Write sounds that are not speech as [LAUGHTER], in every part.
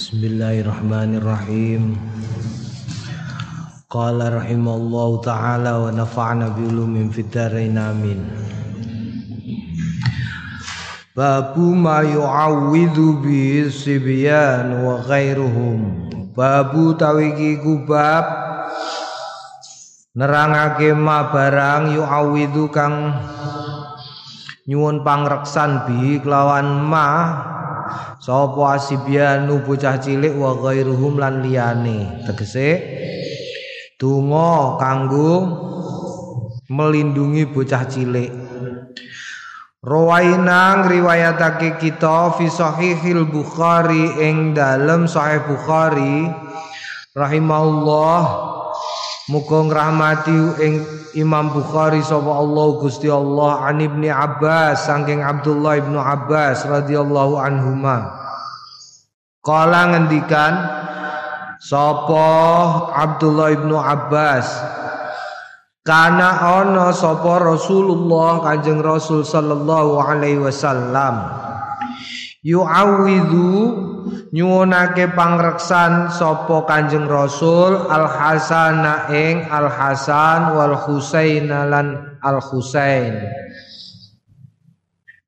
Bismillahirrahmanirrahim. Qala rahimallahu taala wa nafa'na bi ulumin fid amin. Babu ma yu'awwidhu bi sibyan wa ghairuhum. Babu tawiki kubab nerangake ma barang yu'awwidhu kang nyuwun pangreksan bi kelawan ma sapa asibyanu bocah cilik wa ghairuhum lan liyane? Tegese donga kanggo melindungi bocah cilik. Rawaina ngriwayatake kita fi sahihil Bukhari ing dalem sahih Bukhari rahimahullah muga ngrahmati ing Imam Bukhari sapa Allah Gusti Allah an Ibni Abbas saking Abdullah Ibnu Abbas radhiyallahu anhuma. Kala ngendikan sapa Abdullah ibnu Abbas? Kana ana sapa Rasulullah Kanjeng Rasul sallallahu alaihi wasallam yu'awidhu nyuwunake pangreksan sapa Kanjeng Rasul Al Hasana ing Al Hasan wal Husain lan Al Husain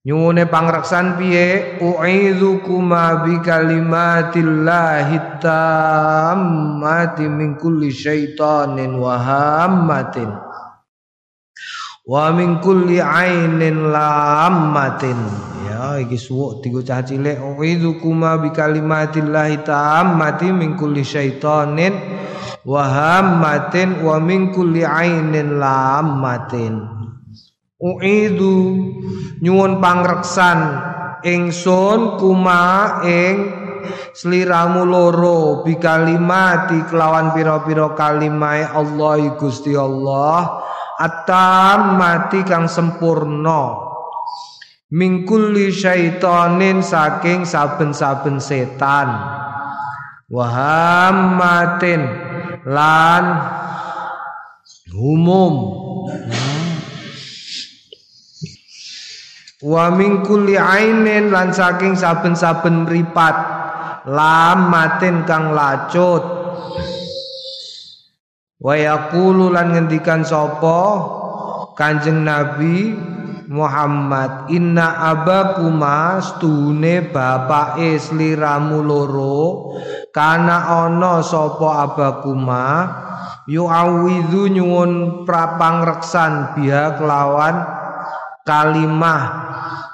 Nyuwune pangreksan piye? U'idzukuma bi kalimatillahi tammati min kulli syaitanin wa hammatin wa min kulli ainin lammatin. Ya iki suwuk tigo cah cilik. U'idzukuma bi kalimatillahi tammati min kulli syaitanin wa hammatin wa min kulli ainin lammatin. Uidu nyuwun pangreksan ingsun kuma ing sliramu loro bi kalimati kelawan pira-pira kalimahe Allah Gusti Allah atam mati kang sempurna. Mingkuli syaitanin saking saben-saben setan. Wahammatin lan umum Wa min kulli ainin lan saking saben-saben mripat. Lamatin kang lacut. Wa yaqulu lan ngendikan sapa Kanjeng Nabi Muhammad inna abakuma stune bapake sliramu loro kana ana sapa abakuma yu'awidhu nyuwun prapangreksan biha kelawan kalimah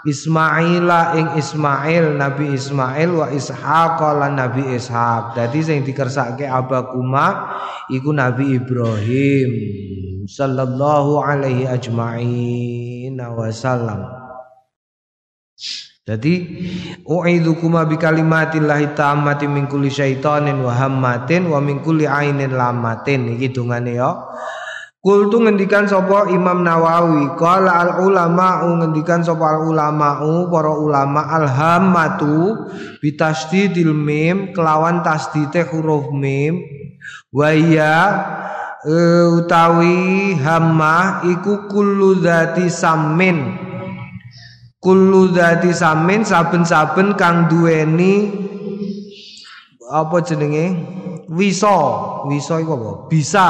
Ismaila ing Ismail Nabi Ismail wa Ishaq lan Nabi Ishaq. Dadi sing dikersake abakuma iku Nabi Ibrahim sallallahu alaihi ajma'in wasallam. Jadi u'idzukuma bi kalimatillahi tammati min kulli syaitanin wa hammatin wa min kulli ainin lamatin iki dongane ya. Kultu ngendikan sapa Imam Nawawi qala al ulama ngendikan sapa al ulama para ulama alhamatu bitasdidil mim kelawan tasdite huruf mim wa ya e, utawi hamah iku kullu dzati samin kullu dzati samin saben-saben kang duweni apa jenenge? Wisa. Wisa iku apa? Bisa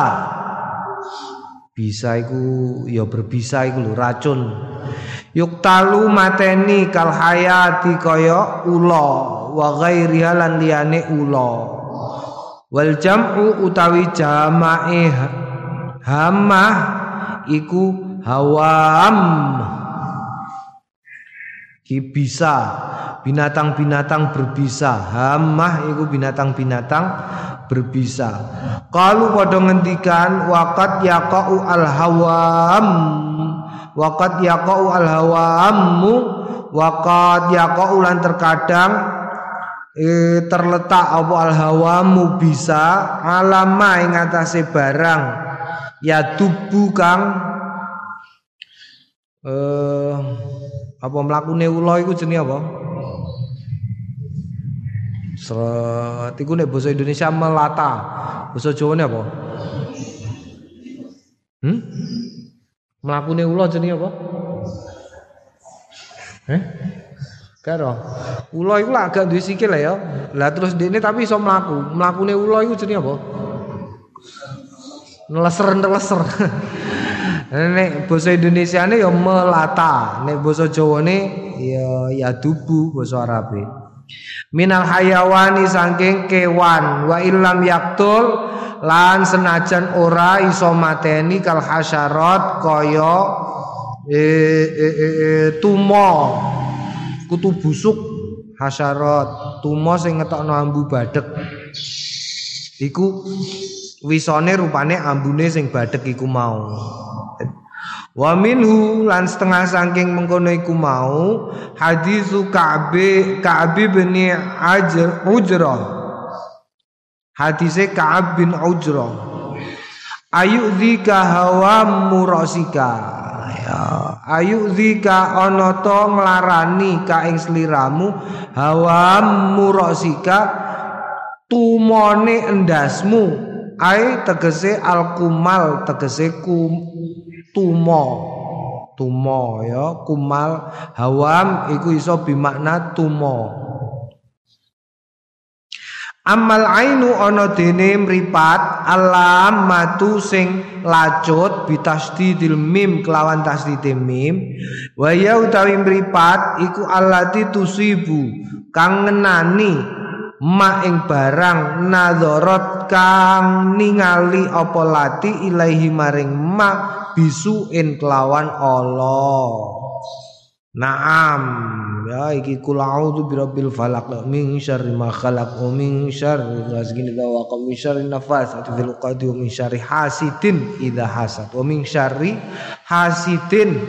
bisa iku ya berbisa iku lho racun. Yuk talu mateni kal hayati kaya ula wa ghairiha lan liyane ula. Wal jam'u utawi jamae hamah iku hawam bisa. Binatang-binatang berbisa. Hamah iku binatang-binatang berbisa. Kalau pada ngendikan wakat yaqau al hawam wakat yaqau al hawamu wakat yaqau lan terkadang eh, terletak apa al hawamu bisa alama ing atase barang. Ya tubuh kang. Eh apa mlakune ula iku jenenge apa? Seret iku nek basa Indonesia melata. Basa Jawa apa? Hmm? Mlakune ula jenenge apa? Eh? Karo. Ula iku lah agak duwe sikil ya. Lah terus dene tapi iso mlaku. Mlakune ula iku jenenge apa? Neleser-neleser. [LAUGHS] Nek basa Indonesiane ya melata, nek basa Jawane ya ya dubu basa Arabe. Minal hayawani saking kewan. Wa illam yaktul lan senajan ora iso mateni kal hasyarat kaya e, e, e, e, tumo. Kutu busuk hasyarat. Tumo sing ngetokno ambu badek iku wisone rupane ambune sing badek iku mau Wa minhu lan setengah saking mengkono iku mau hadisu Ka'bi Ka'bi bin Ajr Ujrah. Hadise Ka'ab bin Ujrah. Ayu dzika hawa murasika. Ya, ayu dzika ana to nglarani ka ing sliramu hawa murasika tumone endasmu ai tegese alkumal tegese kum tumo. Tumo ya kumal hawam iku iso bimakna tumo. Amal ainu ana dene mripat alam matu sing lacut bitasdidil mim kelawan tasdidil mim. Wa ya utawi mripat iku allati tusibu kang ngenani ma ing barang nadharat kang ningali apa lati ilaihi maring ma bisuin kelawan Allah. Naam. Ya iki kul a'udzu birabbil falaq. Min syarri ma khalaq wa min syarri ghasiqin idza waqa min syarri nafasati fil uqadi wa min syarri hasidin idza hasad. Wa min syarri hasidin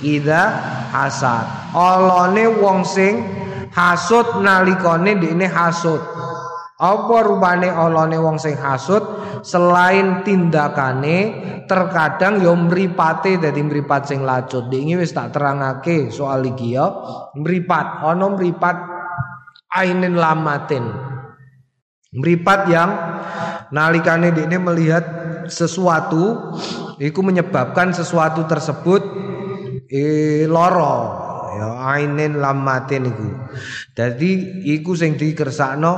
idza hasad. Olone wong sing hasud nalikane ndekne hasud apa rupane olone wong sing hasud selain tindakane terkadang yo mripate dadi mripat sing lacut. Dingi wis tak terangake soal iki ya. Mripat ana mripat ainin lamatin. Mripat yang nalikane dekne melihat sesuatu iku menyebabkan sesuatu tersebut eh loro ya ainin lamatin iku. Dadi iku sing dikersakno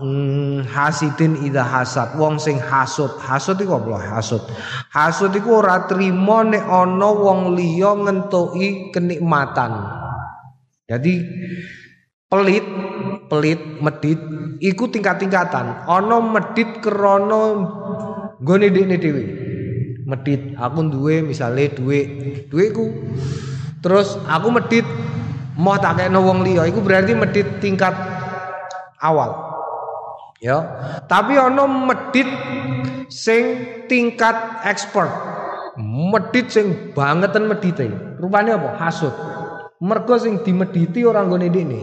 hmm, hasidin ida hasad. Wong sing hasud. Hasud iku apa? Hasud. Hasud iku ora trima nek ana wong liya ngentuki kenikmatan. Jadi pelit pelit medit iku tingkat-tingkatan. Ana medit krana nggone dekne dhewe. Medit. Aku duwe misale duwe duweku terus aku medit mau tak kena wong liya. Iku berarti medit tingkat awal. Ya. Tapi ono medit sing tingkat expert. Medit sing bangetan medite. Rupanya apa? Hasud. Mergo sing dimediti orang nggone ini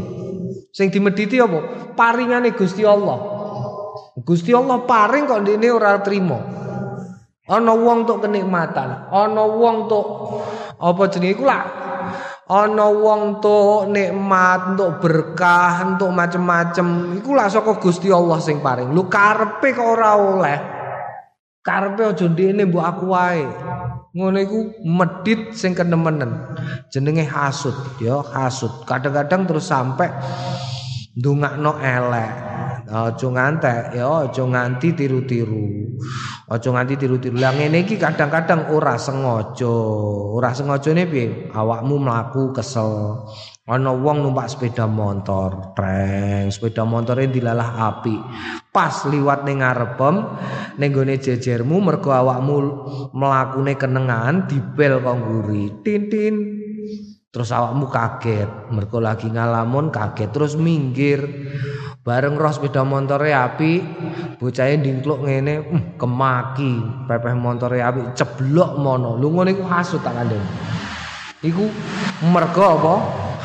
sing dimediti apa? Paringane Gusti Allah. Gusti Allah paring kok ini ora trimo ana wong tok kenikmatan ana wong tok apa jenenge iku lah ana wong entuk nikmat, entuk berkah, entuk macem-macem, iku lak saka Gusti Allah sing paring. Lu karepe kok ora oleh. Karepe aja ndekne mbok aku wae. Ngono iku medit sing kenemenen. Jenenge hasud, ya hasud. Kadang-kadang terus sampai ndongakno elek. Aja ngantek ya, aja nganti tiru-tiru. Aja nganti tiru-tiru. Lah ngene iki kadang-kadang ora sengaja. Ora sengajane piye? Awakmu mlaku kesel. Ana wong numpak sepeda motor, treng, sepeda motore dilalah api. Pas liwat ning ngarepem, ning gone jejermu mergo awakmu mlakune kenengan dibel kok nguri. Tin-tin. Terus awakmu kaget, mergo lagi ngalamun kaget terus minggir. Bareng roh sepeda montore api, bocahe ndingkluk ngene, uh, kemaki, pepeh montore api ceblok mono. Lu ngono iku hasud tak kandhen. Iku mergo apa?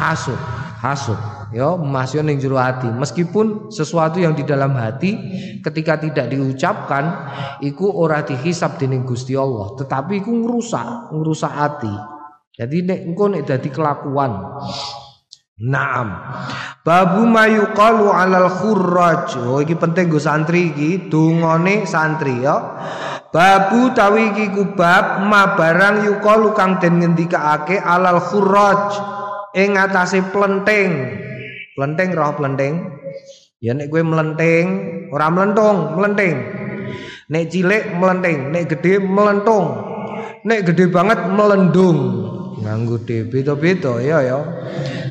Hasud, hasud. Ya, masih ning jero hati. Meskipun sesuatu yang di dalam hati ketika tidak diucapkan iku ora dihisab dening Gusti Allah, tetapi iku ngrusak, ngrusak hati. Jadi nek engko nek dadi kelakuan Naam. Babu mayuqalu alal khurraj. Oh iki penting go santri iki, dungane santri ya. Babu tawi iki kubab ma barang yuqalu kang den ngendikaake alal khurraj ing atase plenting. Plenting roh plenting. Ya nek kowe melenting, ora melentung, melenting. Nek cilik melenting, nek gede melentung. Nek gede banget melendung. Nganggo D beda-beda ya ya.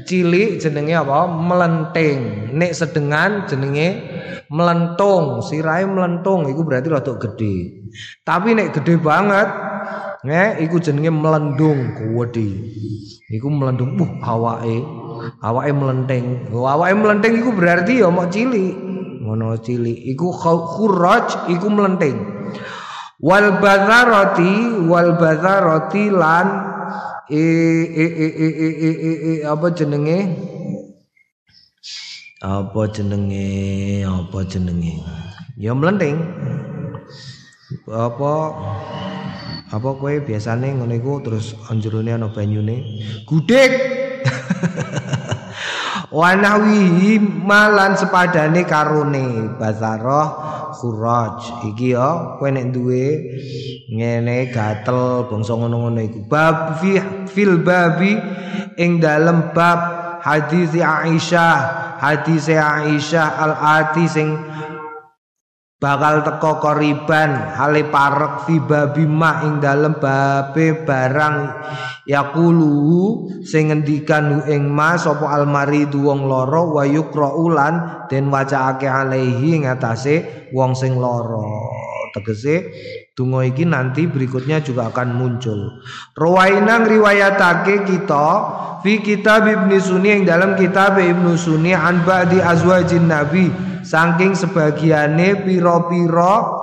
Cilik jenenge apa? Melenting. Nek sedengan jenenge melentung, sirahe melentung iku berarti rada gede. Tapi nek gede banget, nge iku jenenge melendung kuwedi. Iku melendung uh awake awake melenting. Oh, awake melenting iku berarti ya mau cilik. Ngono cilik. Iku khuraj iku melenting. Wal bazarati wal bazarati lan e e e e e e, e, e apa jenenge? Apa jenenge? Apa jenenge? Ya melenting. Apa apa kowe biasane ngono iku terus anjurune ana banyune gudeg [LAUGHS] wanawi malan sepadane karone basaroh khuraj. Iki ya kowe nek duwe ngene gatel bangsa ngono-ngono iku. Bab fi fil babi ing dalem bab hadis Aisyah. Hadis Aisyah al ati sing bakal teko koriban hale parek fi babi ma ing dalem babe barang yaqulu sing ngendikan ing ma sapa almari wong loro wa yukraulan den wacaake alaihi ngatasé wong sing loro tegese donga iki nanti berikutnya juga akan muncul rawaina riwayatake kita fi kitab Ibnu Sunni yang dalam kitab Ibnu Sunni an ba'di azwajin nabi saking sebagiane piro-piro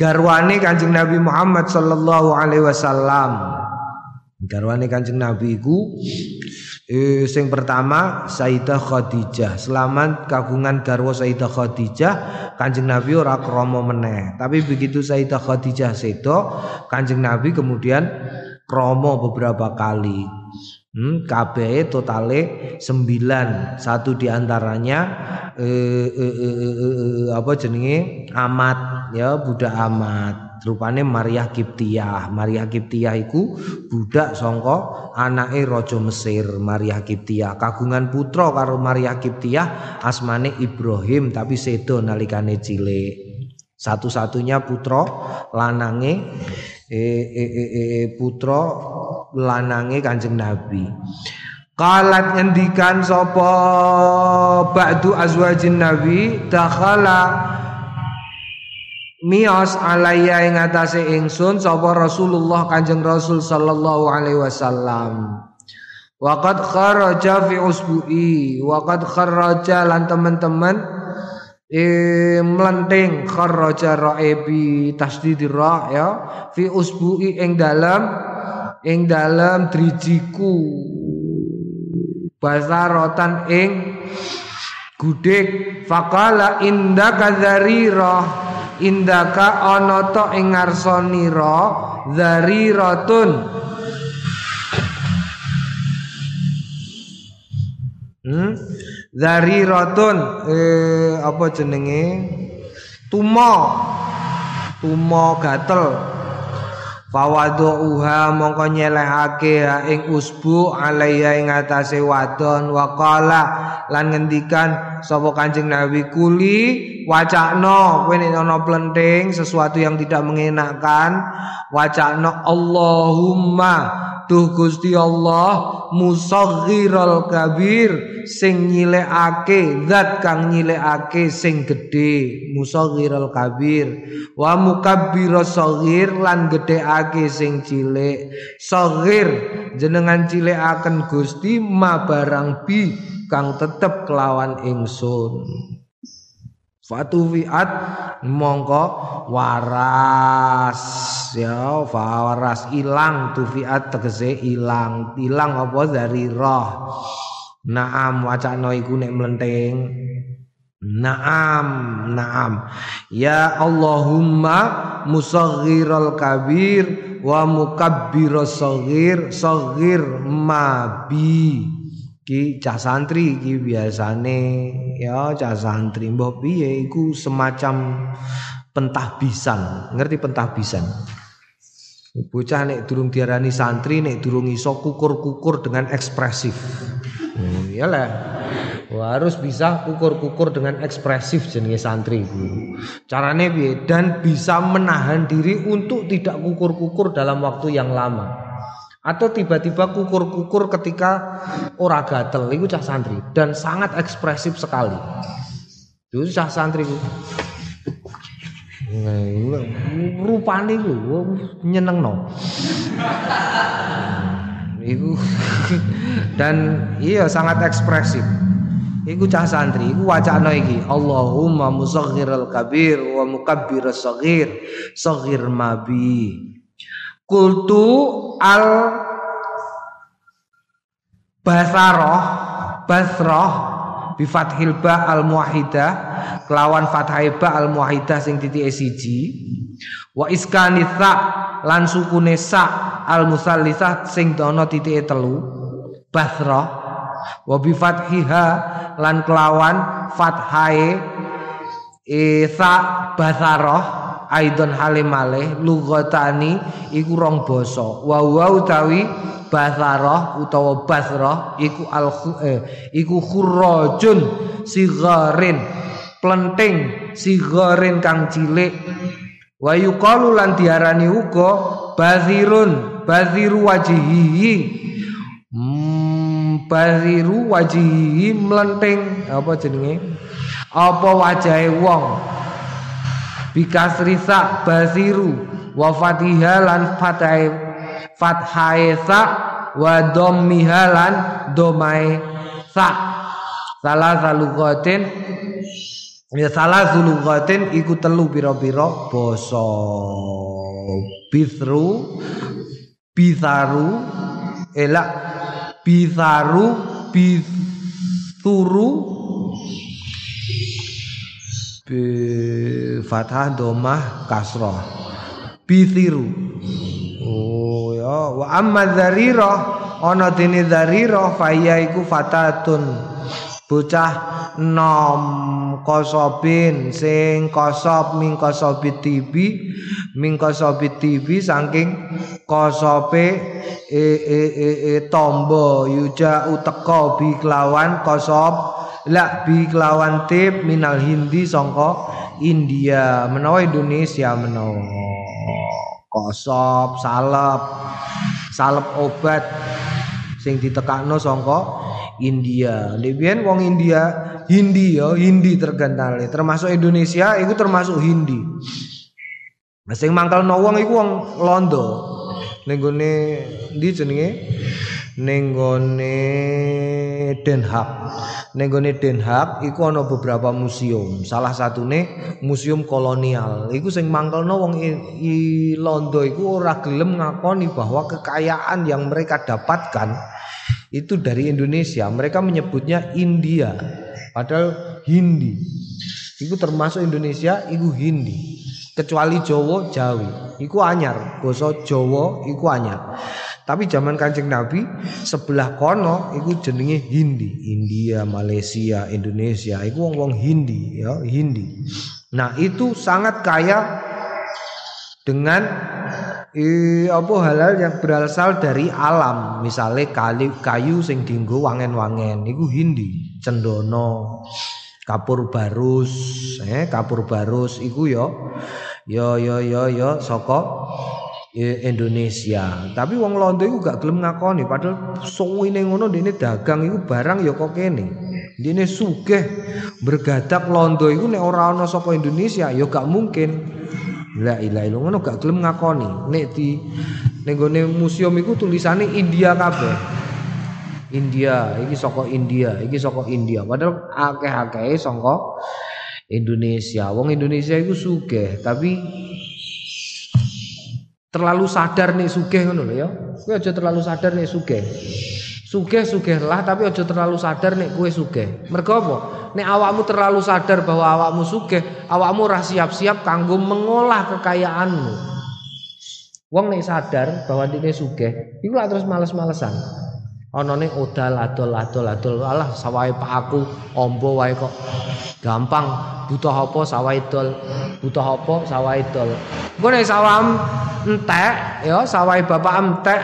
garwane Kanjeng Nabi Muhammad sallallahu alaihi wasallam. Garwane Kanjeng Nabi iku eh, sing pertama Sayyidah Khadijah. Selamat kagungan garwa Sayyidah Khadijah, Kanjeng Nabi ora kromo meneh. Tapi begitu Sayyidah Khadijah sedo, Kanjeng Nabi kemudian kromo beberapa kali. Hmm, KB totale 9 Satu di antaranya eh, eh, eh, eh, eh, apa jenenge amat ya budak amat. Rupane Maria Kiptiah. Maria Kiptiah iku budak songko anake raja Mesir Maria Kiptiah. Kagungan putra karo Maria Kiptiah asmane Ibrahim tapi sedo nalikane cilik. Satu-satunya putra lanange eh, eh, eh, eh, putra lanange Kanjeng Nabi. Kalat ngendikan sapa ba'du azwajin Nabi dakhala mios alaya ing atase ingsun sapa Rasulullah Kanjeng Rasul sallallahu alaihi wasallam. Waqad kharaja fi usbu'i, waqad kharaja lan teman-teman eh melenting kharaja ra'ibi tasdid ra ya fi usbu'i ing dalam ing dalam drijiku. Basarotan ing gudeg. Faqala indaka dzarira indaka ana ta ing ngarsanira dzariratun hmm? Dzariratun eh apa jenenge? Tumo tumo gatel. Fawaduha mongko nyelehake ing usbu alaiya ing atase wadon. Waqala lan ngendikan sapa Kanjeng Nabi kuli wacakno kowe nek ana plenting sesuatu yang tidak mengenakkan wacakno Allahumma Duh Gusti Allah musaghirul kabir sing nyilekake zat kang nyilekake sing gedhe musaghirul kabir. Wa mukabbiras saghir lan gedheake sing cilik. Saghir jenengan cilekaken Gusti ma barang bi kang tetep kelawan ingsun Fatufiat mongko waras. Ya waras. Ilang tufiat tegese ilang. Ilang apa? Dari roh. Naam wacana iku nek mlenting. Naam naam. Ya Allahumma musaghiral kabir wa mukabbiras saghir saghir mabi Ki cah santri iki biasane ya cah santri mbah piye iku semacam pentahbisan. Ngerti pentahbisan? Bocah nek durung diarani santri nek durung iso kukur-kukur dengan ekspresif. Hmm, iyalah. Wah, harus bisa kukur-kukur dengan ekspresif jenenge santri itu. Carane piye? Dan bisa menahan diri untuk tidak kukur-kukur dalam waktu yang lama. Atau tiba-tiba kukur-kukur ketika ora gatel itu cah santri dan sangat ekspresif sekali. Itu cah santri itu. Rupane iku nyenengno. Dan iya sangat ekspresif. Iku cah santri, iku wacana iki. Allahumma musaghirul kabir wa mukabbiras saghir, saghir mabi. Kultu al Basaroh Basroh bifathil ba al muwahidah kelawan fathai ba al muwahidah sing titik siji. Wa iskanitha lan sukune al musallitsah sing dono titik telu basroh wa bifathiha lan kelawan fathai isa basaroh aidon halimale lugatani iku rong basa. Wa wa utawi basarah utawa basrah iku al eh, iku khurrajun sigarin plenting sigarin kang cilik. Wa yuqalu lan diarani uga bazirun baziru wajihi hmm, baziru wajihi mlenting apa jenenge? Apa wajahe wong bikasrisa baziru wa fatiha lan fathai fathai sa wa dhammiha lan domai sa salah salugatin ya salah salugatin iku telu pira-pira basa. Bisru bisaru elak bisaru bisuru bi fathah domah kasroh bisiru Oh ya. Wa amma dzarirah ana dene dzarirah faya iku fatatun. Bocah nom kosobin sing kosob ming kosobit tibi ming kosobit tibi saking kosope e e e, e tombo yuja uteka bi kelawan kosob la bi kelawan tip minal hindi sangka India menawa Indonesia menawa kosop, salep, salep obat sing ditekakno sangka India. Libian wong India, Hindi ya, Hindi terkenal. Termasuk Indonesia itu termasuk Hindi. Nah, sing mangkalno wong iku wong Londo. Ning gone ndi jenenge? Ning gone Den Haag. Ning gone Den Haag iku ana beberapa museum. Salah satune museum kolonial. Iku sing mangkelno wong Londo iku ora gelem ngakoni bahwa kekayaan yang mereka dapatkan itu dari Indonesia. Mereka menyebutnya India. Padahal Hindi. Iku termasuk Indonesia, iku Hindi. Kecuali Jawa, Jawi. Iku anyar. Basa Jawa iku anyar. Tapi zaman Kanjeng Nabi sebelah kono iku jenenge Hindi, India, Malaysia, Indonesia, iku wong-wong Hindi ya, Hindi. Nah, itu sangat kaya dengan eh, apa halal yang berasal dari alam. Misalnya kayu, kayu sing dinggo wangen-wangen iku Hindi, cendono, kapur barus, eh kapur barus iku ya ya ya ya ya saka Indonesia. Tapi wong Londo iku gak gelem ngakoni padahal suwine ngono dene dagang iku barang ya kok kene. Dene sugih bergadak Londo iku nek ora ana saka Indonesia ya gak mungkin. La ilaha illallah ngono gak gelem ngakoni. Nek di ning museum iku tulisane India kabeh. India, iki saka India, iki saka India. Padahal akeh-akeh saka Indonesia. Wong Indonesia iku sugih, tapi terlalu sadar nih sugih ngono lho ya. Kowe aja terlalu sadar nih sugih. Sugih lah tapi aja terlalu sadar nih kowe sugih. Mergo apa? Nek awakmu terlalu sadar bahwa awakmu sugih, awakmu ora siap-siap kanggo mengolah kekayaanmu. Wong nek sadar bahwa dene sugih, iku terus males-malesan. Ana ning odal adol adol adol. Alah sawahe pak aku ombo wae kok. Gampang. Butuh apa? Sawah idol butuh apa? Sawah idol engko nek sawah entek ya sawah bapak entek.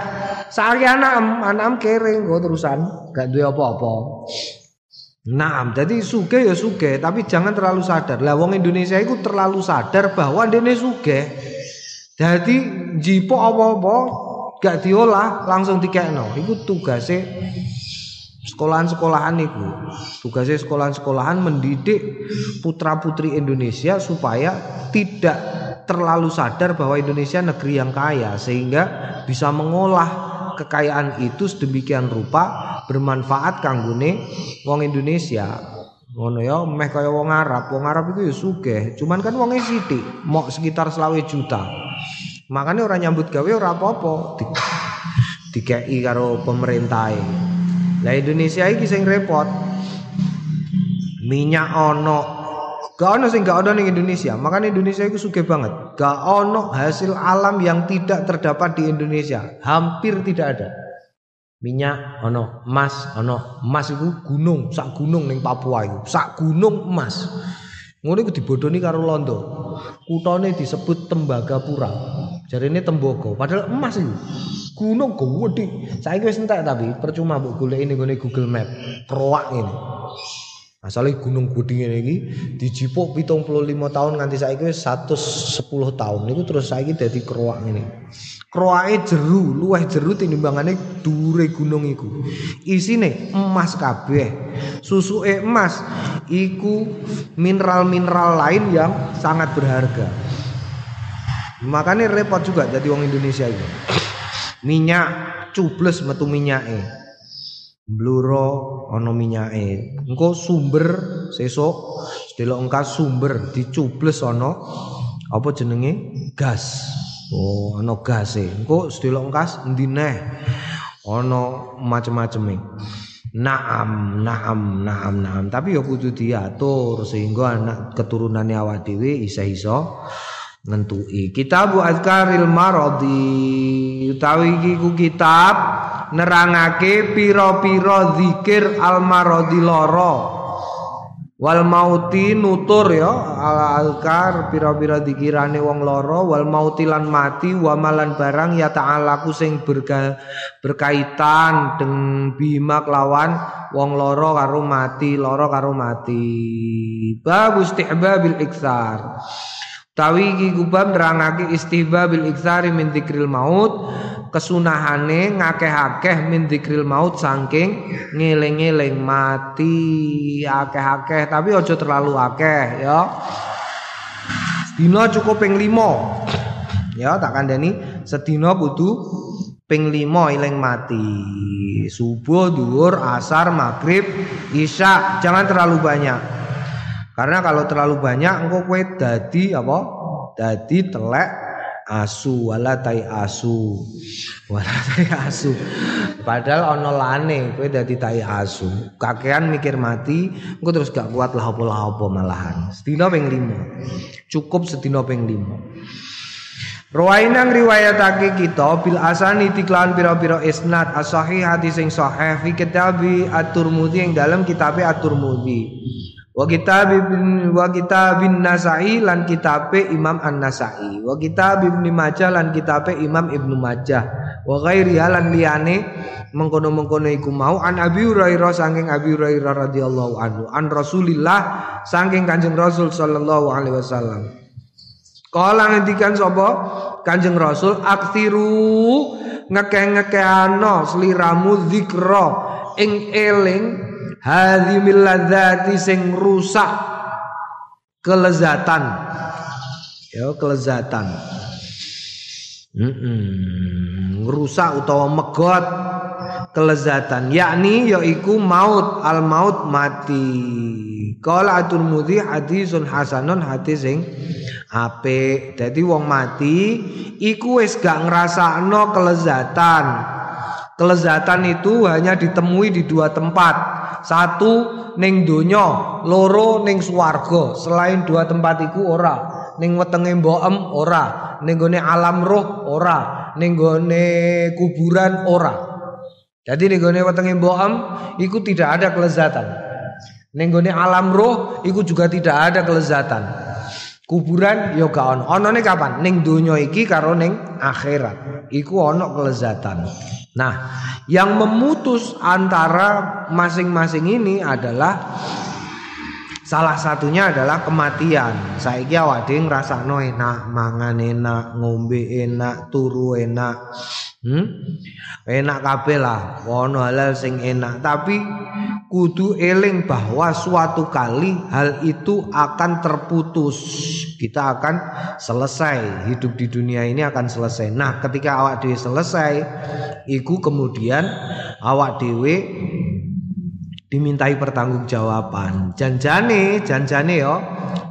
Sari anak anak kering kok terusan. Gak duwe apa-apa. Nah, jadi suge ya suge, tapi jangan terlalu sadar. Lah wong Indonesia itu terlalu sadar bahwa dene suge. Jadi jipo apa-apa gak diolah langsung dikekno. Iku tugasnya sekolahan-sekolahan itu. Tugasnya sekolahan-sekolahan mendidik putra-putri Indonesia supaya tidak terlalu sadar bahwa Indonesia negeri yang kaya sehingga bisa mengolah kekayaan itu sedemikian rupa bermanfaat kanggone wong Indonesia ngono ya meh kaya wong Arab wong Arab itu ya sugih cuman kan wonge sithik mau sekitar selawe juta makanya orang nyambut gawe ora apa-apa. Di, dikei karo pemerintah lah Indonesia iki sing repot. Minyak ono. Gak ono sing gak ono ning Indonesia. Makanya Indonesia itu sugih banget. Gak ono hasil alam yang tidak terdapat di Indonesia. Hampir tidak ada. Minyak ono emas ono. Emas itu gunung sak gunung ning Papua itu sak gunung emas. Ngono iku dibodoni karo Londo. Kutane disebut Tembagapura jarine Tembogo padahal emas itu gunung gede saiki wis entek tapi percuma mbok golek ini Google Map kroak ini Asale gunung gede ngene iki dijipuk 75 tahun nganti saiki wis 110 tahun niku terus saiki dadi kroak ngene. Kroake jeru, luweh jeru tinimbangane dure gunung iku. Isine emas kabeh. Susuke emas iku mineral-mineral lain yang sangat berharga. Makanya repot juga jadi wong Indonesia itu. Minyak cubles metu minyake. bluro ana minyake. Engko sumber sesuk delok engkas sumber dicubles ana apa jenenge? Gas. Oh ana gas e. Engko delok engkas endi neh? Ana macem-maceme. Naam, naam, naam, naam. Tapi ya kudu diatur sehingga anak keturunannya awak dhewe isa-isa ngentui. Kitab Azkaril Maradi. Utawi iki ku kitab nerangake pira-pira zikir almarodi loro wal mauti nutur ya al alkar pira-pira dikirane wong loro wal mauti lan mati wa malan barang ya ta'alaku sing berga, berkaitan dengan bima lawan wong loro karo mati loro karo mati. Bab istihbabil iksar Tawi iki kubab nerangake istihbabil iksari min dzikril maut kesunahane ngakeh-akeh min dzikril maut saking ngeling-eling mati. Akeh-akeh tapi aja terlalu akeh ya. Sedina cukup ping 5 ya tak kandhani sedina kudu ping 5 eling mati. Subuh duhur asar maghrib isya jangan terlalu banyak karena kalau terlalu banyak engkau kue dadi apa? Dadi telek asu wala tai asu. Wala tai asu. Padahal ono lane kowe dadi tai asu. Kakean mikir mati engko terus gak kuat lah apa-apa malahan. Sedina ping 5 cukup sedina ping 5 Rawainang riwayatake kita bil asani tiklan pira-pira isnad as-sahih hadis sing sahih fi kitabi at-Tirmidzi yang dalam kitab at-Tirmidzi wa kitab ibn wa kitab bin Nasai lan kitabe Imam An-Nasai. Wa kitab Ibnu Majah lan kitabe Imam Ibnu Majah. Wa ghairi lan liyane mengkono-mengkono iku mau an Abi Hurairah saking Abi Hurairah radhiyallahu anhu an Rasulillah saking Kanjeng Rasul sallallahu alaihi wasallam. Kala ngendikan sapa? Kanjeng Rasul aksiru ngekeh-ngekehano sliramu zikra ing eling hadhimil ladzati sing rusak kelezatan. Ya kelezatan. Mm -mm. rusak utawa megot kelezatan. Yakni yaiku maut al maut mati. Kala atur mudhi hadisun hasanun hadis sing apik. Dadi wong mati iku wis gak ngrasakno kelezatan kelezatan itu hanya ditemui di dua tempat satu ning donya, loro ning swarga. Selain dua tempat iku ora. Ning wetenge mbokem ora, ning gone alam roh ora, ning gone kuburan ora. Jadi ning gone wetenge mbokem iku tidak ada kelezatan. Ning gone alam roh iku juga tidak ada kelezatan. Kuburan yo gak ono. Onone kapan? Ning donya iki karo ning akhirat. Iku ono kelezatan. Nah, yang memutus antara masing-masing ini adalah Salah satunya adalah kematian. Saiki awak dhewe ngrasakno enak, mangan enak, ngombe enak, turu enak. Hmm? Enak kabeh lah, ono halal sing enak, tapi kudu eling bahwa suatu kali hal itu akan terputus. Kita akan selesai hidup di dunia ini akan selesai. Nah, ketika awak dhewe selesai, iku kemudian awak dhewe dimintai pertanggungjawaban. Janjane, janjane yo,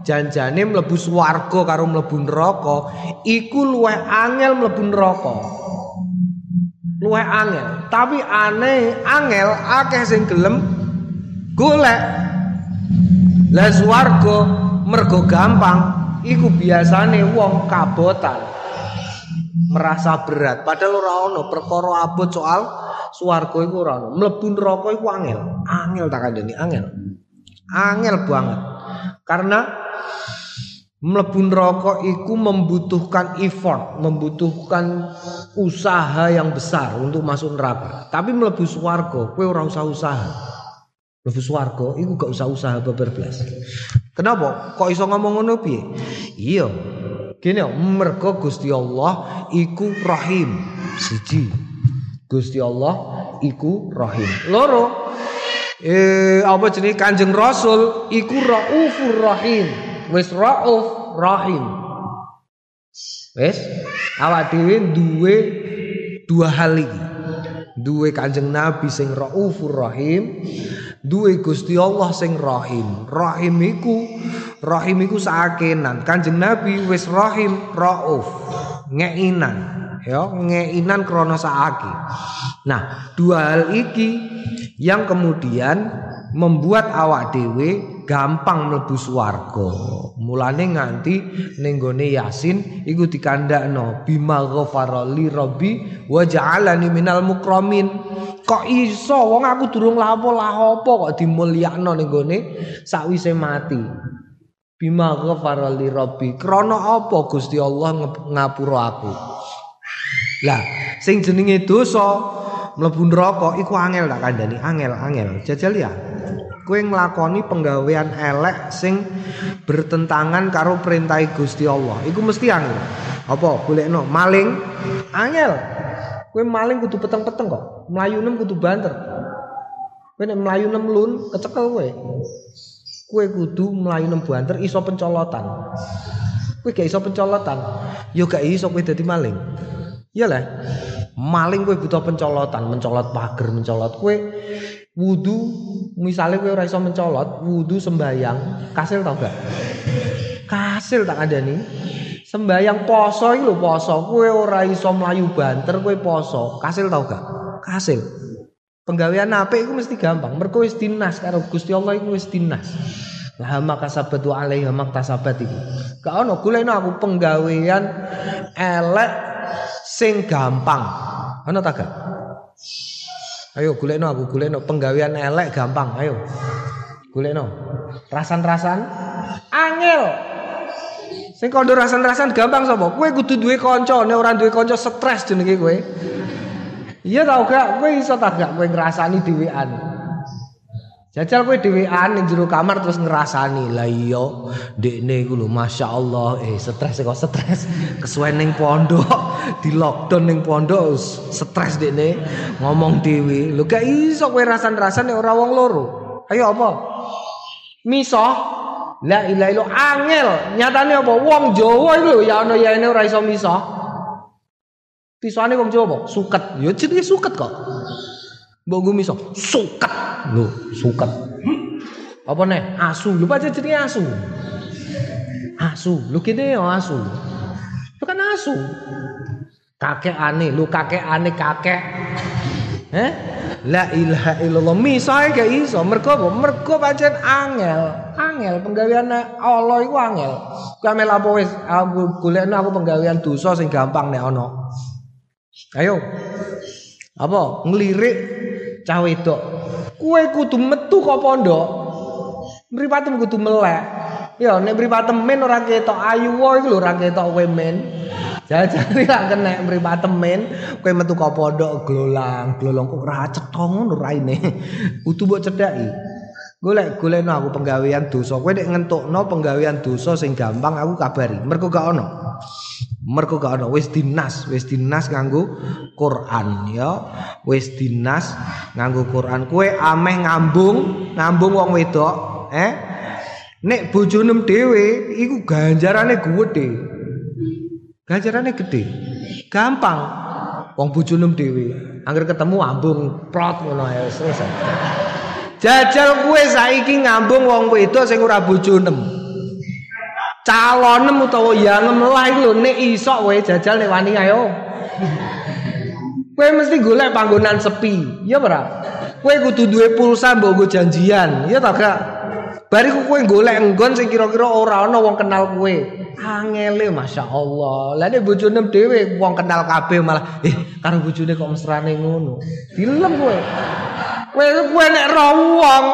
janjane mlebu swarga karo mlebu neraka iku luwih angel mlebu neraka. Luwih angel, tapi aneh angel akeh sing gelem golek. Lah swarga mergo gampang iku biasane wong kabotan merasa berat padahal ora ono perkara abot soal swarga iku ora ono. Mlebu neraka iku angel. Angel tak kandhani, angel. Angel banget. Karena mlebu neraka iku membutuhkan effort, membutuhkan usaha yang besar untuk masuk neraka. Tapi mlebu swarga kowe ora usah usaha. Mlebu swarga iku gak usah usaha beberblas. Kenapa? Kok iso ngomong ngono piye? Iya. Gini, mergo Gusti Allah iku Rahim. Siji, Gusti Allah iku Rahim. Loro eh apa jenenge Kanjeng Rasul iku Raufur Rahim. Wis Rauf Rahim. Wis awak dhewe duwe dua hal iki. Duwe Kanjeng Nabi sing Raufur Rahim, duwe Gusti Allah sing Rahim. Rahim iku Rahim iku sakenan. Kanjeng Nabi wis Rahim Rauf. Ngeinan ya ngeinan krono saaki. Nah, dua hal iki yang kemudian membuat awak dewe gampang mlebu swarga. Mulane nganti ning gone Yasin iku dikandakno bima ghafara li rabbi wa ja'alani minal mukramin. Kok iso wong aku durung lapo-lapo kok dimulyakno ning gone sakwise mati. Bima ghafara li rabbi. Krana apa Gusti Allah ngapura aku? Lah, sing jenenge dosa mlebu neraka iku angel tak kandhani, angel, angel. Jajal ya. Kowe nglakoni penggawean elek sing bertentangan karo perintah Gusti Allah. Iku mesti angel. Apa? Golekno maling, angel. Kowe maling kudu peteng-peteng kok. Mlayu nem kudu banter. Kowe nek mlayu nem lun, kecekel kowe. Kowe kudu mlayu nem banter iso pencolotan. Kowe gak iso pencolotan, yo gak iso kowe dadi maling. Iya lah. Maling kowe butuh pencolotan, mencolot pagar, mencolot kowe wudu misalnya kowe ora iso mencolot, wudu sembayang, kasil tau gak? Kasil tak ada nih. Sembayang poso iki lho poso, kowe ora iso mlayu banter kowe poso, kasil tau gak? Kasil. Penggawean apik iku mesti gampang, mergo wis dinas karo Gusti Allah iku wis dinas. Lah maka sabat wa alaihi maktasabat iku. Gak ono aku penggawean elek sing gampang. Ana ta gak? Ayo golekno aku golekno penggawean elek gampang, ayo. Golekno. Rasan-rasan angel. Sing kondo rasan-rasan gampang sapa? Kowe kudu duwe kanca, nek ora duwe kanca stres jenenge kowe. Iya tau gak? Kowe iso ta gak kowe ngrasani dhewean? Jajal kowe dhewean ning jero kamar terus ngrasani. Lah iya, ndekne iku lho masyaallah eh stres kok stres. [LAUGHS] Kesuwen ning pondok, [LAUGHS] di lockdown ning pondok stres dekne ngomong dhewe. Lho gak iso kowe rasan-rasan nek ora wong loro. Ayo apa? Misoh. La ilaha illallah angel. Nyatane apa? Wong Jawa iki lho ya ana yaene ora iso misoh. Pisane wong Jawa suket. Ya jenenge suket kok. Mbok gue miso suket. Lho, suket. Apa nih? Asu. Lu baca jenenge asu. Asu. Lu kene ya asu. Itu kan asu. Kakek aneh, lu kakek aneh kakek. Eh? La ilaha illallah. Misae gak iso. Mergo apa? Mergo pancen angel. Angel penggawean Allah iku angel. Kowe amel apa wis aku golekno aku penggawean dosa sing gampang nek ana. Ayo. Apa? Ngelirik cah wedok. Kowe kudu metu kok pondok. Mripatem kudu melek. Ya nek mripatem men ora ketok ayu wae iku lho ora ketok kowe men. Lak kena mripatem men kowe metu kok pondok glolang, glolong kok ora cetha ngono raine. Kudu mbok cedhaki. Golek golekno aku penggawean dosa. Kowe nek ngentukno penggawean dosa sing gampang aku kabari. Mergo gak ono. Mergo gak ono wis dinas, wis dinas nganggo Quran ya. Wis dinas nganggo Quran. Kowe ameh ngambung, ngambung wong wedok, eh? Nek bojonem dhewe iku ganjarane gede. Ganjarane gede. Gampang. Wong bojonem dhewe, angger ketemu ambung plot ngono ya selesai. Jajal kue saiki ngambung wong wedok sing ora bojonem. Calonem utawa yangem lah iku lho nek iso kowe jajal nek wani ayo kowe mesti golek panggonan sepi ya ora? Kowe kudu duwe pulsa mbok janjian ya ta gak bariku kowe golek nggon sing kira-kira ora ana wong kenal kowe. Angele masyaallah. Lah nek bojone dhewe wong kenal kabeh malah eh karo bojone kok mesrane ngono. Dilem kowe. Kowe kowe nek ro wong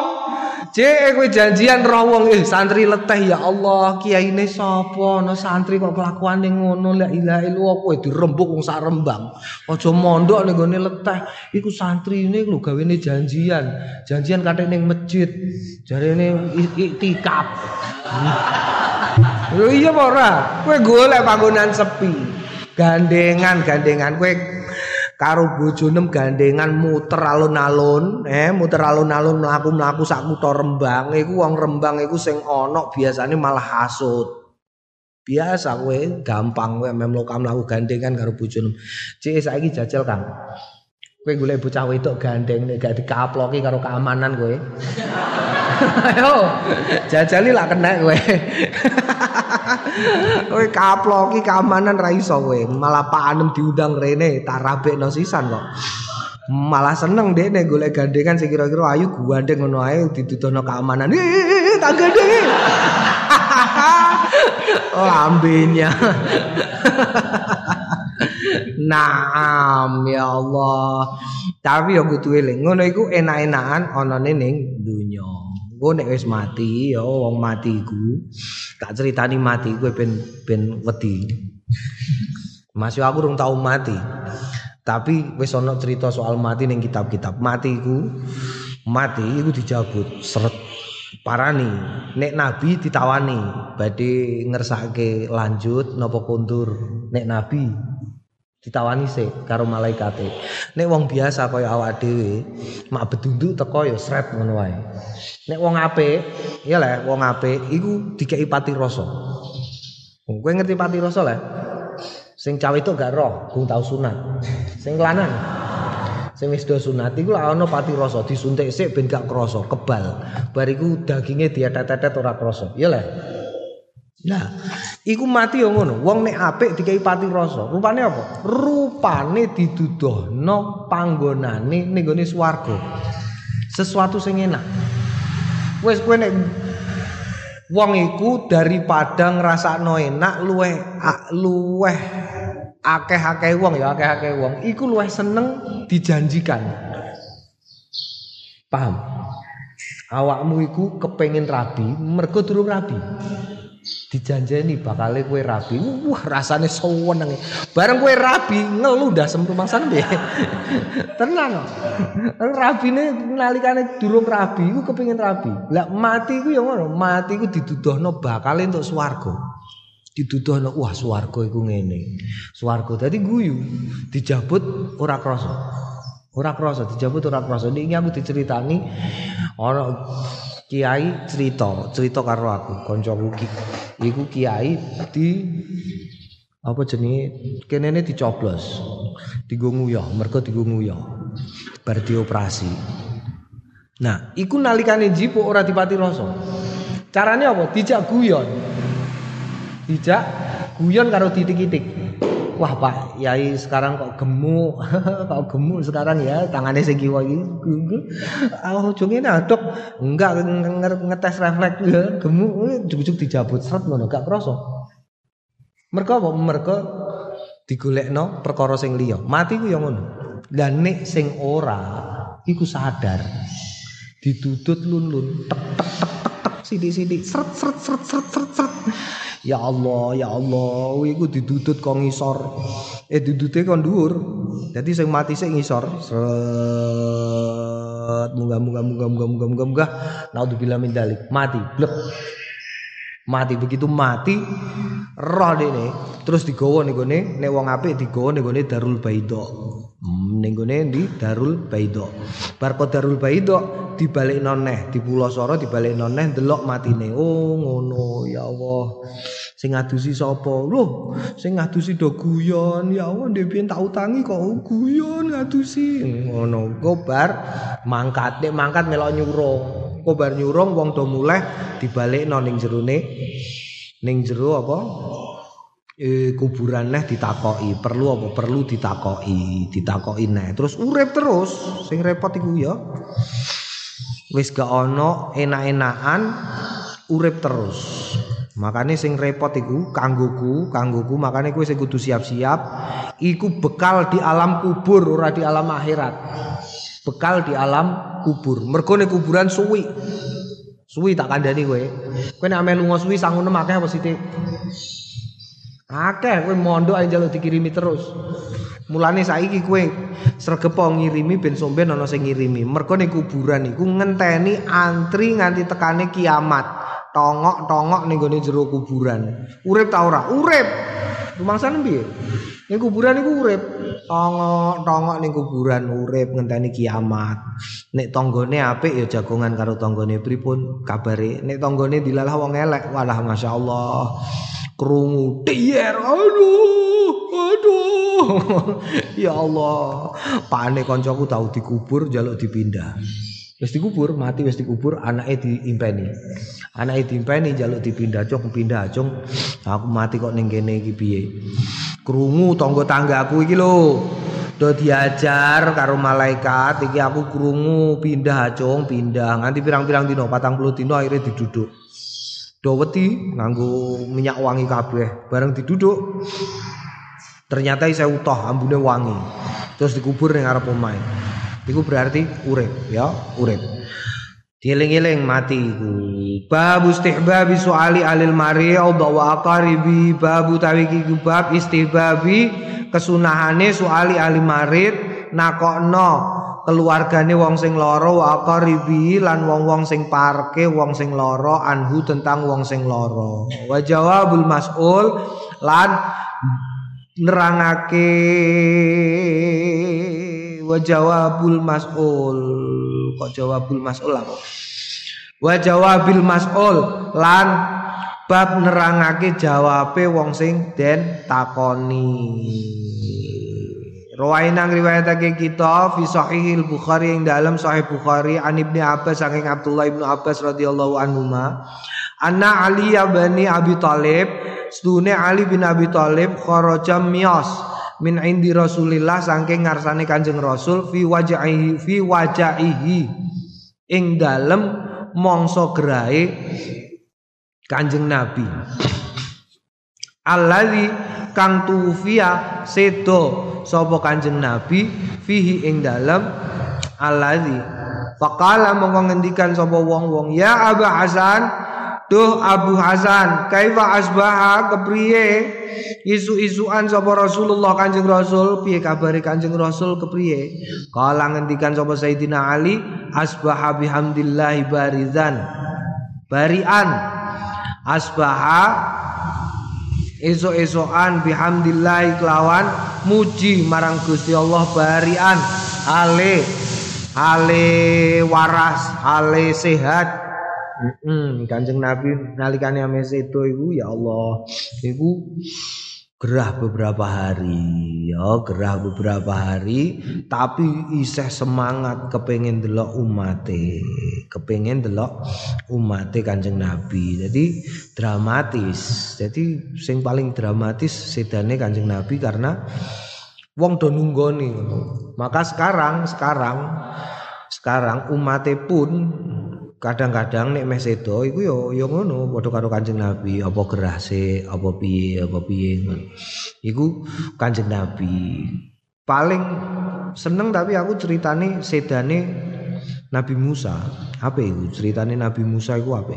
Cek kowe janjian roh wong eh santri leteh ya Allah, kiyaine sapa? No santri kok kelakuane ngono la ilaha illallah kowe dirembuk wong sak rembang. Aja mondok ning gone leteh. Iku santrine lho gawene janjian. Janjian kathek ning masjid. Jarene iktikaf. Lho iya ora? Kowe golek panggonan sepi. Gandengan, gandengan kowe karo bojonem gandengan muter alun-alun eh muter alun-alun mlaku-mlaku sak kutha Rembang iku wong Rembang iku sing ana biasane malah hasud biasa kowe gampang kowe mem mlaku gandengan karo bojonem. Cek saiki jajal Kang. Kowe golek bocah wedok gandeng nek gak dikaploki karo keamanan kowe. [LAUGHS] Ayo jajali lah kena kowe [LAUGHS] Kowe kaploki keamanan ra iso kowe. Malah Pak Anem diundang rene tak rabekno sisan kok. Malah seneng deh nek golek gandengan sing kira-kira ayu gandeng ngono ae didudono keamanan. Eh, tak gandeng. [LAUGHS] Lambenya. [LAUGHS] Naam ya Allah. Tapi yo kudu eling. Ngono iku enak-enakan ana ning dunya. Engko nek wis mati ya wong mati iku tak critani mati kowe ben ben wedi. Mas aku urung tau mati. Tapi wis ana cerita soal mati ning kitab-kitab. Mati iku mati iku dijabut seret parani nek nabi ditawani badhe ngersake lanjut napa kundur nek nabi ditawani sih karo malaikate. Nek wong biasa kaya awak dhewe mak bedunduk teko ya sret ngono wae. Nek wong apik ya le wong apik iku dikeki pati rasa. Kowe ngerti pati rasa le sing cawe itu gak roh gung tau sunat. Sing lanang sing wis do sunat iku lak ana pati rasa. Disuntik sik ben gak krasa kebal. Bariku daginge dietet-etet ora krasa. Ya le Nah, iku mati yo ngono. Wong nek apik dikai pati rasa. Rupane apa? Rupane diduduhno panggonane ning gone swarga. Sesuatu sing enak. Wis kowe nek wong iku daripada ngrasakno enak luweh luweh akeh-akeh wong ya akeh-akeh wong iku luweh seneng dijanjikan. Paham? Awakmu iku kepengin rabi mergo durung rabi. Dijanjeni bakal kowe rabi. Wah rasane seneng bareng kowe rabi ngelu dasem rumangsane piye [LAUGHS] tenan rabine nalikane durung rabi iku kepengin rabi. Lah mati iku ya ngono mati iku diduduhno bakal entuk swarga. Diduduhno wah swarga iku ngene. Swarga dadi guyu dijabut ora krasa. Ora krasa dijabut ora krasa. Iki aku diceritani ana kiai cerita cerita karo aku kancaku iki iku kiai di apa jenenge? Kenene dicoblos digo nguyah mergo digo nguyah bar nah iku nalikane jipo ora dipati rasa. Carane apa? Dijak guyon. Dijak guyon karo titik-titik wah Pak Yai sekarang kok gemuk? [LAUGHS] Kok gemuk sekarang ya? Tangannya segi iki. Oh jongene adok enggak ngetes refleks. Ya gemuk. Juk-juk dijabut seret ngono gak krasa mereka apa? Mereka digolekno perkara sing liya. Mati ku ya ngono. Dan nek sing ora iku sadar. Ditutut lun-lun tek tek tek tek tek sidi-sidi seret seret seret seret seret seret Ya Allah, ya Allah, iku didudut kok ngisor. Eh dudute kon dhuwur. Dadi sing mati sing ngisor. Seret munggah munggah munggah munggah munggah munggah. Naudzubillah min dalik. Mati, blek. Mati begitu mati roh dene terus digawa ning gone nek wong apik digawa ning gone Darul Baidho. Hmm, ning gone di Darul Baidho. Bar Darul Baidho dibalik noneh di Pulau Soro dibalik noneh delok matine. Oh ngono ya Allah. Sing ngadusi sapa? Loh, sing ngadusi do guyon. Ya Allah, ndek piyen tak utangi kok guyon ngadusi. Ngono. Gobar mangkat, nek mangkat melok nyurung. Gobar nyurung wong do muleh dibalekno ning jerone ning jero apa? E, kuburan neh ditakoki, perlu apa? Perlu ditakoki, ditakoki neh. Terus urip terus, sing repot iku ya. Wis gak ono enak-enakan urip terus. Makanya sing repot iku kanggoku, kanggoku makanya kowe sing kudu siap-siap iku bekal di alam kubur ora di alam akhirat. Bekal di alam kubur. Mergo kuburan suwi. Suwi tak kandhani kowe. Kowe nek ame lunga suwi sangun akeh apa sithik? Akeh kowe mondok ae njaluk dikirimi terus. Mulane saiki kowe sregepo ngirimi ben somben ana sing ngirimi. Mergo ning kuburan iku ngenteni antri nganti tekane kiamat. tongok-tongok ning gone jero kuburan. Urip ta ora? Urip. Rumangsane piye? Ning kuburan iku urip. Tongok-tongok ning kuburan urip ngenteni kiamat. Nek tanggane apik ya jagongan karo tanggane pripun kabare. Nek tanggane dilalah wong elek, walah masyaallah. Krungu tiyer. Aduh, aduh. [LAUGHS] ya Allah. Pane kancaku tau dikubur jaluk dipindah. Wis dikubur, mati wis dikubur, anake diimpeni. Anake diimpeni njaluk dipindah cung, pindah cung. Aku mati kok ning kene iki piye? Krungu tangga tanggaku iki lho. Do diajar karo malaikat iki aku krungu pindah cung, pindah. Nganti pirang-pirang dino, 40 dino akhirnya diduduk. Do wedi nganggo minyak wangi kabeh, bareng diduduk. Ternyata saya utoh ambune wangi. Terus dikubur ning arep omahe. Iku berarti urip ya, urip. Dieling-eling mati iku. Bab istihbabi suali alil mariyad wa aqaribi babu tawiki bab istihbabi kesunahane suali alil marid nakokno keluargane wong sing lara wa aqaribi lan wong-wong sing parke wong sing lara anhu tentang wong sing lara. Wa jawabul mas'ul lan nerangake wa jawabul mas'ul. Kok jawabul mas'ul apa? Wa jawabil mas'ul. Lan bab nerangake jawabe wong sing den takoni. Rawainang riwayatake kita fi sahihil Bukhari yang dalam sahih Bukhari an Ibnu Abbas saking Abdullah Ibnu Abbas radhiyallahu anhu Anna Ali bani Abi Thalib sedune Ali bin Abi Thalib kharaja miyas min indi Rasulillah saking ngarsane Kanjeng Rasul fi wajhihi fi wajhihi ing dalem mangsa gerahe Kanjeng Nabi. Alladzi kang tufiya sedo sapa Kanjeng Nabi fihi ing dalem alladzi. Faqala mongko ngendikan sapa wong-wong ya Abu Hasan Duh Abu Hasan kaifa asbaha kepriye? Isu-isuan sapa Rasulullah Kanjeng Rasul piye kabare Kanjeng Rasul kepriye? Kala ngendikan sapa Sayyidina Ali asbaha bihamdillah barizan. Barian. Asbaha esok-esokan bihamdillah kelawan muji marang Gusti Allah barian. Ale ale waras ale sehat Hmm, Kanjeng Nabi nalikane ame sedo iku ya Allah, iku gerah beberapa hari, ya gerah beberapa hari, tapi iseh semangat kepengen delok umate, kepengen delok umate Kanjeng Nabi. Jadi dramatis. Jadi sing paling dramatis sedane Kanjeng Nabi karena wong do nunggoni Maka sekarang, sekarang sekarang umate pun kadang-kadang nek meh sedo iku yo yo ngono padha karo Kanjeng Nabi apa gerah se apa piye apa piye iku Kanjeng Nabi paling seneng tapi aku ceritane sedane Nabi Musa. Apa itu? Ceritane Nabi Musa itu apa?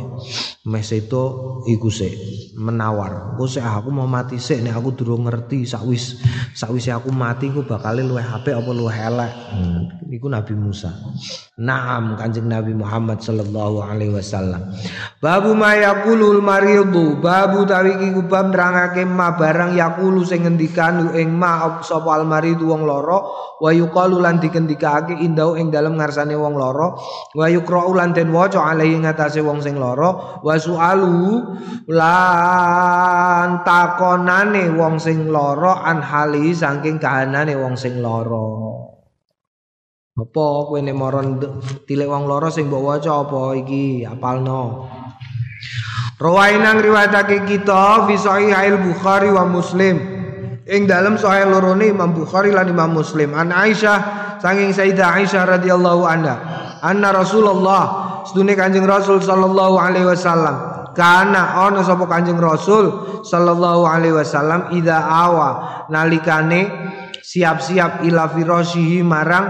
Mes itu iku sik menawar. Engko sik aku mau mati sik nek aku durung ngerti sakwis sakwise aku mati ku bakal luwih apik apa luwih elek. Hmm. Iku Nabi Musa. Naam Kanjeng Nabi Muhammad sallallahu alaihi wasallam. Babu ma yaqulul maridu, babu tawi iki bab nerangake ma barang yaqulu sing ngendikan ing ma sapa al maridu wong loro wa yuqalu lan dikendikake indau ing dalem ngarsane wong loro wa yuqra'u lan den waca alaihi ngatasé wong sing lara wa sualu lan takonane wong sing lara an hali saking kahanane wong sing lara. Apa kowe nek moron tilik wong lara sing mbok waca apa iki? Apalno? Rawainang riwayatake kita fi sahih Bukhari wa Muslim. Ing dalam sahih lorone Imam Bukhari lan Imam Muslim. An Aisyah saking Sayyidah Aisyah radhiyallahu anha anna Rasulullah. Sedune Kanjeng Rasul sallallahu alaihi wasallam. Kana ana sapa Kanjeng Rasul sallallahu alaihi wasallam ida awa. Nalikane siap-siap ila firasyihi marang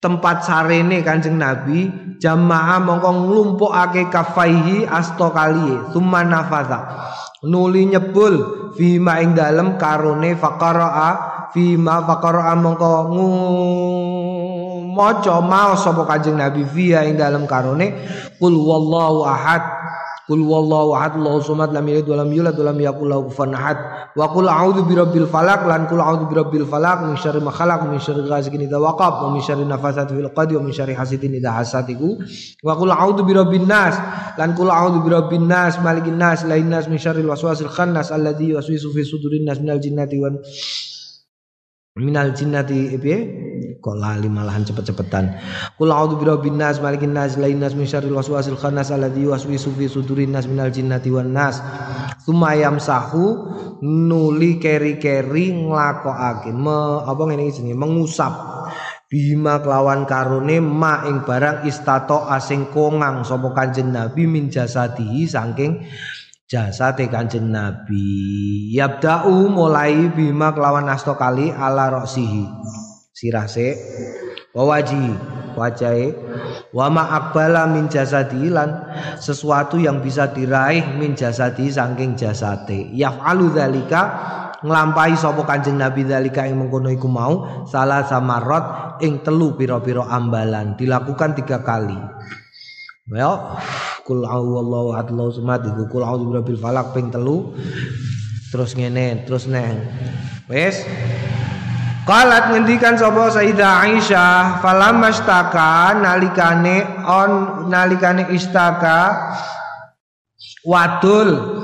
tempat sarene Kanjeng Nabi jamaah mongko nglumpukake kafaihi asto kaliye summa nafadha. Nuli nyebul fima ing dalem karone faqaraa fima faqaraa mongko maca maos sapa Kanjeng Nabi via ing dalam karone kul wallahu ahad. Kul wallahu ahad Allahu samad lam yalid walam yulad walam yakul lahu kufuwan ahad. Wa qul a'udzu birabbil falaq lan qul a'udzu birabbil falaq min syarri ma khalaq min syarri ghasikin idza waqab wa min syarri nafathati fil qadi wa min syarri hasidin idza hasadiku. Wa qul a'udzu birabbin nas lan qul a'udzu birabbin nas malikin nas lain nas min syarril waswasil khannas alladzi yuwaswisu fi sudurin nas minal jinnati wan minal jinnati eh, piye? Kok lali malahan cepet-cepetan. Qul a'udzu birabbin nas malikin nas ilahin nas min syarril waswasil khannas alladzi yuwaswisu fi sudurin nas minal jinnati wan nas. Tsumma yamsahu nuli keri-keri nglakokake me apa ngene iki mengusap. Bima kelawan karone ma ing barang istato asing kongang sapa kanjeng nabi min jasadihi saking jasate Kanjeng Nabi. Yabda'u mulai bima kelawan asto kali ala roksihi. Sirase wawaji wajai wa ma akbala min jasadi lan sesuatu yang bisa diraih min jasadi saking jasate. Yaf'alu dzalika nglampahi sapa Kanjeng Nabi dzalika ing mengkono mau salah samarot ing telu pira-pira ambalan dilakukan tiga kali. Well, kul a'udzu ahad Allahu samad. Iku kul a'udzu birabbil falaq ping telu. Terus ngene terus neng. Wis. Qalat ngendikan sapa Sayyidah Aisyah falamastaka nalikane on nalikane istaka wadul.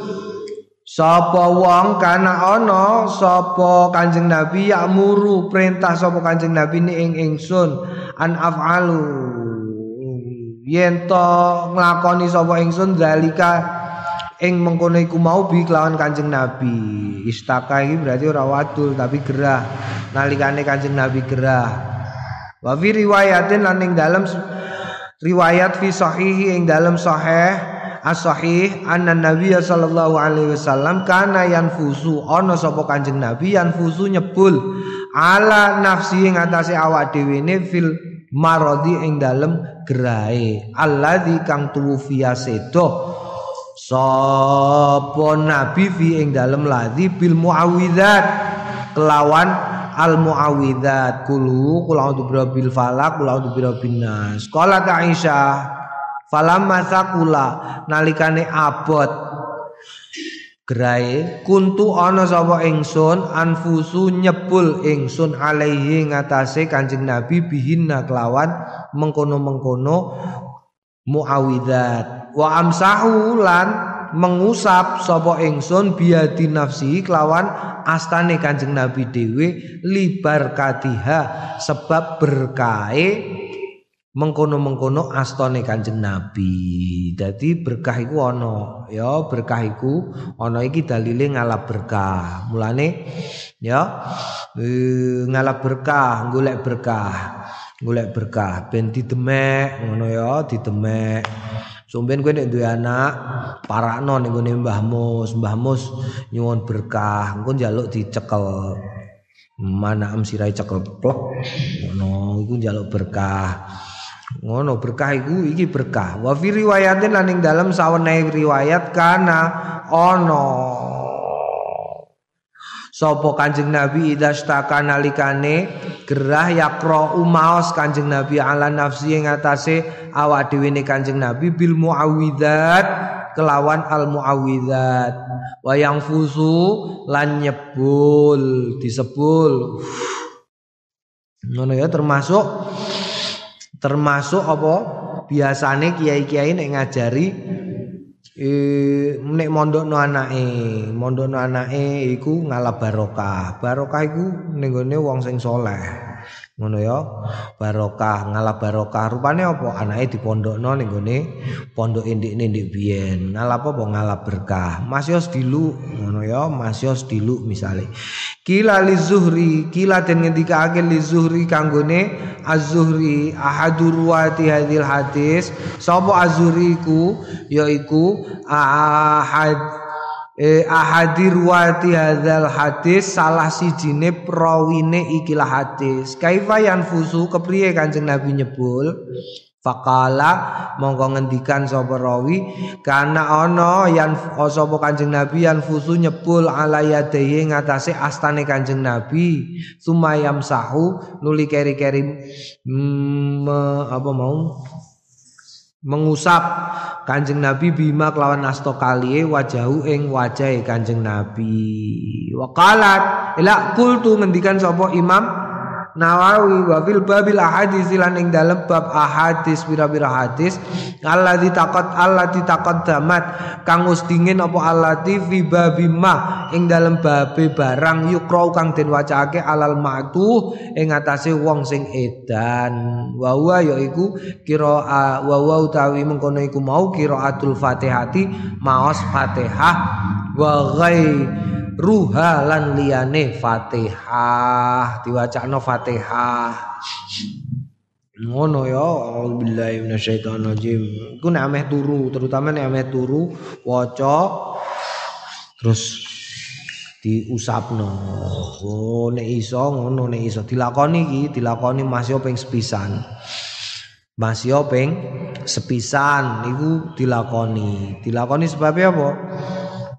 Sapa wong kana ana sapa Kanjeng Nabi yakmuru perintah sapa Kanjeng Nabi ni ing ingsun. An af'alu yen to nglakoni sapa ingsun zalika ing mengkono iku mau bi kelawan Kanjeng Nabi. Istaka iki berarti ora wadul tapi gerah. Nalikane Kanjeng Nabi gerah. Wa fi riwayatin lan ing dalem riwayat fi sahihi ing dalem sahih as-sahih anna Nabi sallallahu alaihi wasallam kana yanfusu ana sapa Kanjeng Nabi yanfusu nyebul ala nafsi ing atase awak dhewe fil marodi ing dalem gerai alladzi kang tuwfiya sedo sapa nabi fi ing dalem ladzi bil muawwidzat kelawan al muawwidzat kulu kul a'udzu birabbil falaq kul a'udzu birabbin nas. Qala Aisyah falamma saqula nalikane abot Gerai kuntu ana sapa ingsun anfusu nyebul ingsun alaihi ngatasé Kanjeng Nabi bihinna kelawan mengkono-mengkono muawidzat. Wa amsahu lan mengusap sapa ingsun biadi nafsi kelawan astane Kanjeng Nabi dhewe libar katiha sebab berkahe mengkono-mengkono astone Kanjeng Nabi. Jadi berkah iku ana, ya berkah iku ana iki dalile ngalap berkah. Mulane ya e, ngalap berkah, golek berkah. Golek berkah ben didemek ngono ya, didemek. Sumben kowe nek duwe anak, parakno ning gone Mbah Mus, Mbah Mus nyuwun berkah, engko njaluk dicekel. mana am sirai cekel plek ngono iku njaluk berkah ngono berkah iku iki berkah. Wa fi riwayatin lan ing dalem sawenehe riwayat kana ono. Sopo kanjeng Nabi idastaka nalikane gerah yakro umaos kanjeng Nabi ala nafsi yang atase awak dewi kanjeng Nabi bil muawidat kelawan al muawidat wayang fusu lan nyebul disebul. Ngono ya termasuk termasuk apa? Biasane kiai-kiai nek ngajari eh nek mondokno anake mondokno anake iku ngalap barokah. Barokah iku ning wong sing soleh ngono ya. Barokah ngalap barokah. Rupane apa? Anake dipondokno ning gone pondok indikne ndik biyen. Ngalap apa? Ngalap berkah. Masyos dilu ngono ya masyos dilu misale. Kila li zuhri kila den ngendikake li zuhri kanggone az-zuhri ahadur ruwati hadil hadis. Sapa az-zuhri iku? Yaiku ahad eh, ahadir wati hadzal hadis salah sijine prawine ikilah hadis. Kaifa yanfusu? Kepriye Kanjeng Nabi nyebul? Fakala mongko ngendikan sapa rawi. Kana ana yan oh, sapa Kanjeng Nabi yan fusu nyebul ala yadayhi ngatasé astane Kanjeng Nabi. Sumayam sahu nuli keri-keri mm, apa mau? Mengusap Kanjeng Nabi bima kelawan asto kalie wajahu ing wajahe Kanjeng Nabi. Waqalat ila qultu ngendikan sapa Imam Nawawi wa fil babil ahadis lan ing dalem bab ahadis pira-pira hadis allati taqat allati taqaddamat kang wis dingin apa allati fi babima ing dalem babe barang yukra kang den wacaake alal ma'tu ing atase wong sing edan. Wa huwa yaiku qira'a wa huwa utawi mengkono iku mau qiraatul fatihati maos fatihah wa ghai ruha lan liyane Fatihah. Diwacana Fatihah. Ngono ya auzubillahi minasyaitonirrajim. Iku nek ameh turu terutama nek ameh turu waca terus diusapno. Oh nek iso ngono nek iso. Dilakoni iki dilakoni masih ping sepisan. Masih ping sepisan niku dilakoni. Dilakoni sebabnya apa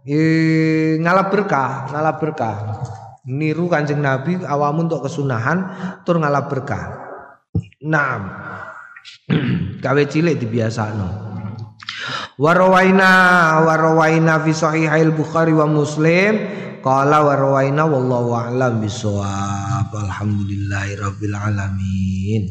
eh ngalap berkah, ngalap berkah. Niru Kanjeng Nabi awamu untuk kesunahan tur ngalap berkah. Naam. [CLEARS THROAT] Gawe cilik dibiasakno. Warawaina warawaina fi sahihail Bukhari wa Muslim qala warawaina wallahu a'lam bisawab. Alhamdulillahirabbil alamin.